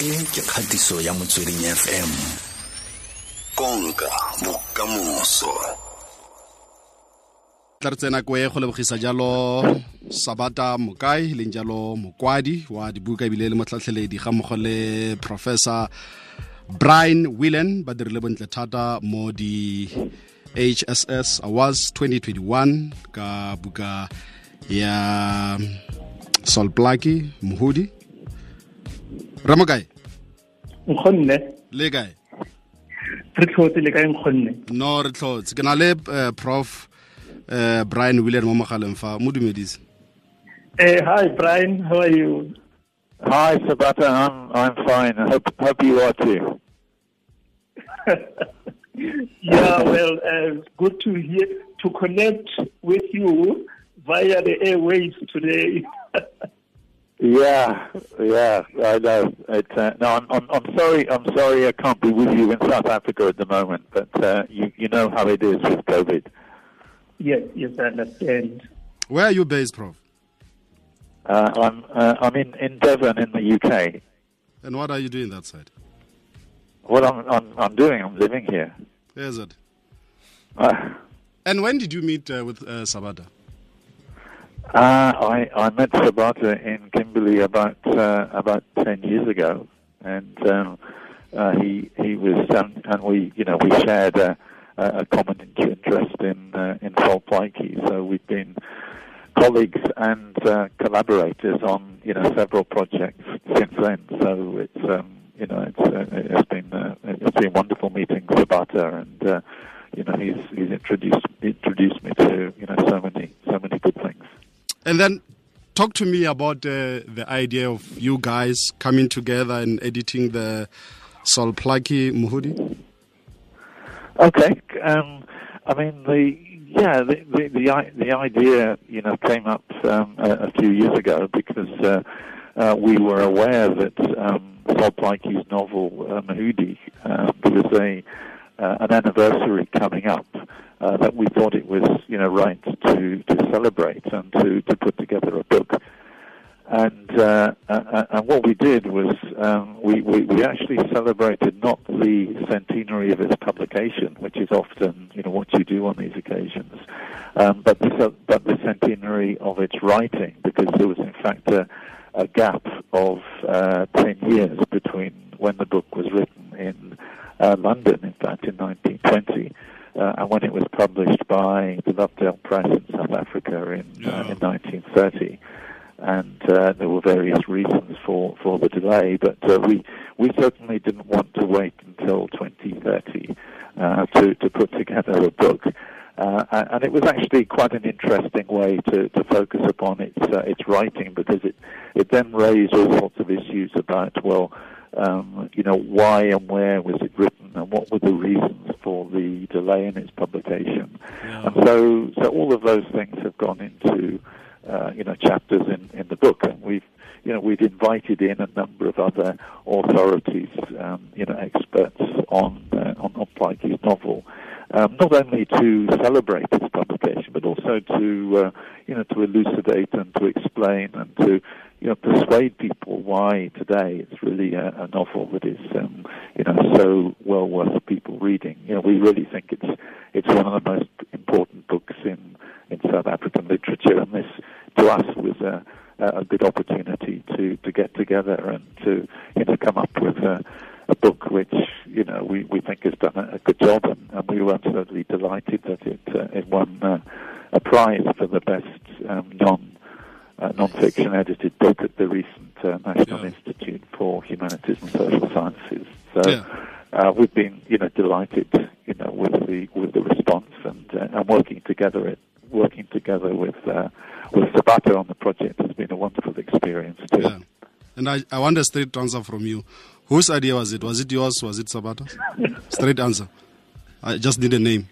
e ke kgatiso ya motsweding fm konka bokamoso. Tla re tsena ko e go lebogisa jalo sabata mokai leng jalo mokwadi wa dibuka ebile le motlhatlheledi ga mmogo le professor brian willen ba dirile bontle thata mo di hss awards 2021 ka buka ya solplaki mohudi re mo kae nkgonne. Le kae? Re tlhotse le kae nkgonne? No re tlhotse ke na le uh, prof uh, brian Willan mo mogaleng fa. Mo dumedise. Eh hi brian. How are you? Hi, Sabata. I'm I'm fine. I hope hope you are too. yeah well uh, good to hear to connect with you via the airwaves today Yeah, yeah, I know. It's, uh, no, I'm, I'm I'm sorry. I'm sorry. I can't be with you in South Africa at the moment. But uh, you you know how it is with COVID. yes yes i understand where are you based prof Uh, I'm uh, I'm in, in Devon in the UK. and what are you doing that side What I'm I'm, I'm doing, I'm living here. is it Uh, and when did you meet uh, with uh, sabata Uh, I I met Sabata in Kimberley about uh, about ten years ago, and um, uh, he he was um, and we you know we shared a, a common interest in uh, in Sol Plaatje, so we've been colleagues and uh, collaborators on you know several projects since then. So it's um, you know it's uh, it's been uh, it's been wonderful meeting Sabata, and you know he's he's introduced introduced me to you know so many so many good things. And then talk to me about uh, the idea of you guys coming together and editing the Sol Plaatje Mhudi. Okay. Um, I mean, the yeah, the the the, the idea you know came up um, a, a few years ago because uh, uh, we were aware that um, Sol Plaatje's novel uh, Mhudi uh, there was a uh, an anniversary coming up uh, that we thought it was you know right to celebrate and to to put together a book. And uh, and what we did was um, we, we we actually celebrated not the centenary of its publication, which is often you know what you do on these occasions, um, but the but the centenary of its writing, because there was in fact a, a gap of uh, ten years between when the book was written in uh, London, in fact, in 1920. Uh, and when it was published by the Lovedale Press in South Africa in, uh, in 1930 and uh, there were various reasons for, for the delay, but uh, we we certainly didn't want to wait until 2030 uh, to to put together a book. Uh, and and it was actually quite an interesting way to, to focus upon its uh, its writing because it it then raised all sorts of issues about well, um, you know, why and where was it written and what were the reasons for the delay in its publication, and so so all of those things have gone into uh, you know chapters in, in the book, and we've you know we've invited in a number of other authorities, um, you know experts on uh, on, on Plaatje's novel, um, not only to celebrate its publication, but also to uh, you know to elucidate and to explain and to you know persuade people why today it's really a, a novel that is um, you know so well worth people reading. You know we really think it's it's one of the most important books in in South African literature, and this to us was a, a good opportunity to, to get together and to you know come up with a, a book which you know we, we think has done a, a good job, and, and we were absolutely delighted that it uh, it won uh, a prize for the best um, non uh, non-fiction edited book at the recent uh, National Yeah. Institute for Humanities and Social Sciences. So Yeah. uh, we've been, you know, delighted, you know, with the with the response and uh, and working together. It working together with uh, with Sabata on the project has been a wonderful experience too. Yeah. And I, I want a straight answer from you. Whose idea was it? Was it yours? Was it Sabata's? straight answer. I just need a name.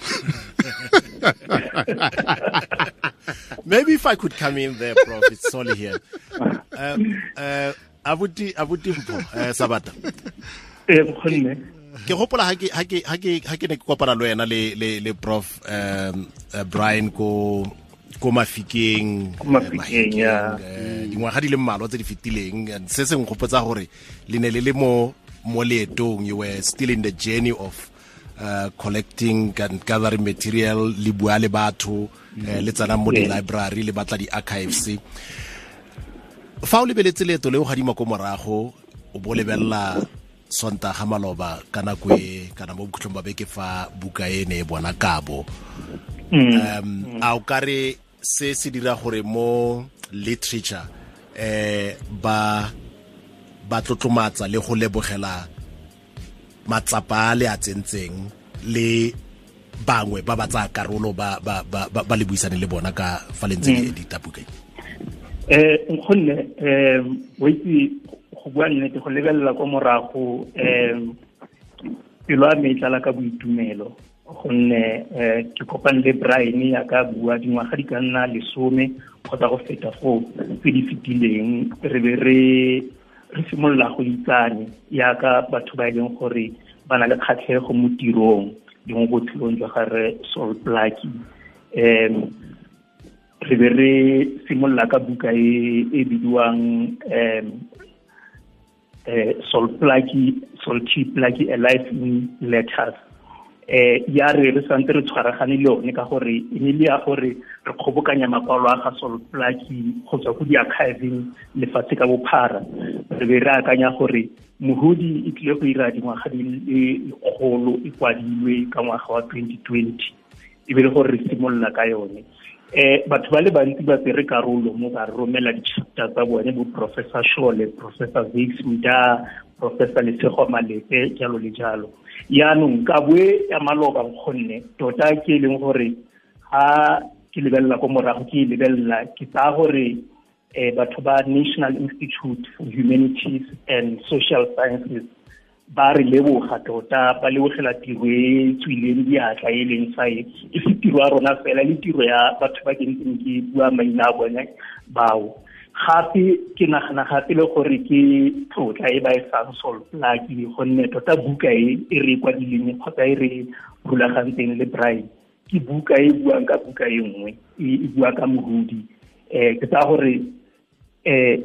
Maybe if I could come in there, Prof. It's Solly here. Um, uh, abuti abuti Mpho uh, sabata eh nkgonne ke gopola ha ke ha ke ha ke ha ke ne ke kopana le wena le le le prof um uh, Brian ko ko mafikeng Mafikeng, ya. Eh, dingwaga di le mmalwa tse di fetileng se se nkgopotsa gore le ne le le mo mo leetong you were still in the journey of uh, collecting and gathering material le bua le batho eh, le tsana mo di-library le batla di-archives. Fa o lebeletse leeto le o gadima ko morago o bo lebelela sontaga maloba ka nako e kana mo bokhutlhong ba beke fa buka e ne e bona kabo. Um a o kare se se dira gore mo literature eh ba ba tlotlomatsa le go lebogela matsapa a le a tsentseng le bangwe ba ba tsaya karolo ba ba ba ba- ba le buisane le bona ka fa le ntse le edita um e. eh nkgonne um o itse go bua nnete go lebelela kwa morago um pelo a me tla tlala ka boitumelo. Gonne um ke kopane le brian ya ka bua dingwaga di ka nna lesome kgotsa go feta foo tse di fetileng. Re be re re simolola go itsane yaka batho ba e leng gore ba na le kgatlhego mo tirong le mo botshelong jwa gare sol plaki um re be re simolola ka buka e e bidiwang um uh, sol plaki sol plaki a life in letters eh ya re re santse re tshwaragane le yone ka gore e ne le ya gore re kgobokanya makwalo a ga solplaki go tswa go di-archiving lefatshe ka bophara. Re be re akanya gore mohodi e tlile go ira dingwaga di le kgolo e kwadilwe ka ngwaga wa 2020 e be le gore re simolola ka yone. Eh batho ba le bantsi ba tsere karolo mo ba romela di-chapter tsa bone bo professor shole professor vakes mda professor lesego malepe jalo le jalo yaanong ka bue ya maloba nkgonne tota ke e leng gore ga ke lebelela ko morago ke e lebelela ke tsaya gore um batho ba national institute for humanities and social sciences ba re leboga tota ba lebogela tiro e tswileng diatla e leng sae e se tiro ya rona fela le tiro ya batho ba ke ntseng ke bua maina a bone bao gape ke nagana gape le gore ke tlotla e ba e fang solplaki gonne tota buka e e re kwadileng kgotsa e re rulagantseng le brian. Ke buka e buang ka buka e nngwe e e bua ka mohudi um ke tsaya gore um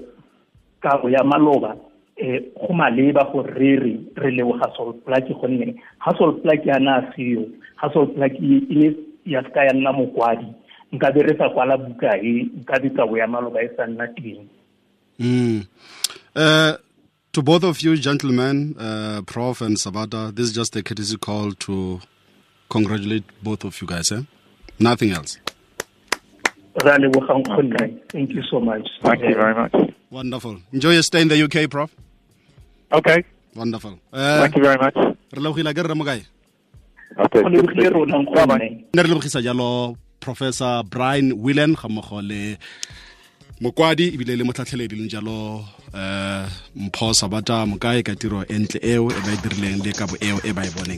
kabo ya maloba um go maleba gore re re re leboga solplaki gonne ga solplaki a na a seo ga solplaki e ne ya seka ya nna mokwadi nka be re sa kwala buka e nka be kabo ya maloba e sa nna teng Mm. Uh, to both of you, gentlemen, uh, Prof and Sabata, this is just a courtesy call to congratulate both of you guys. Eh? Nothing else. re a lebogang kgonne thank you so much Thank you very much. Wonderful. Enjoy your stay in the UK, Prof. Okay. Wonderful. Uh, Thank you very much. re lebogile ke re re mo kae Okay. go good lebogile speaking. rona ne re lebogisa jalo professor brian willen ga mmogo le mokwadi ebile le motlhatlheledi leng jalo um mpho sabata mokae ka tiro entle ntle eo e ba e dirileng le kabo eo e ba e boneng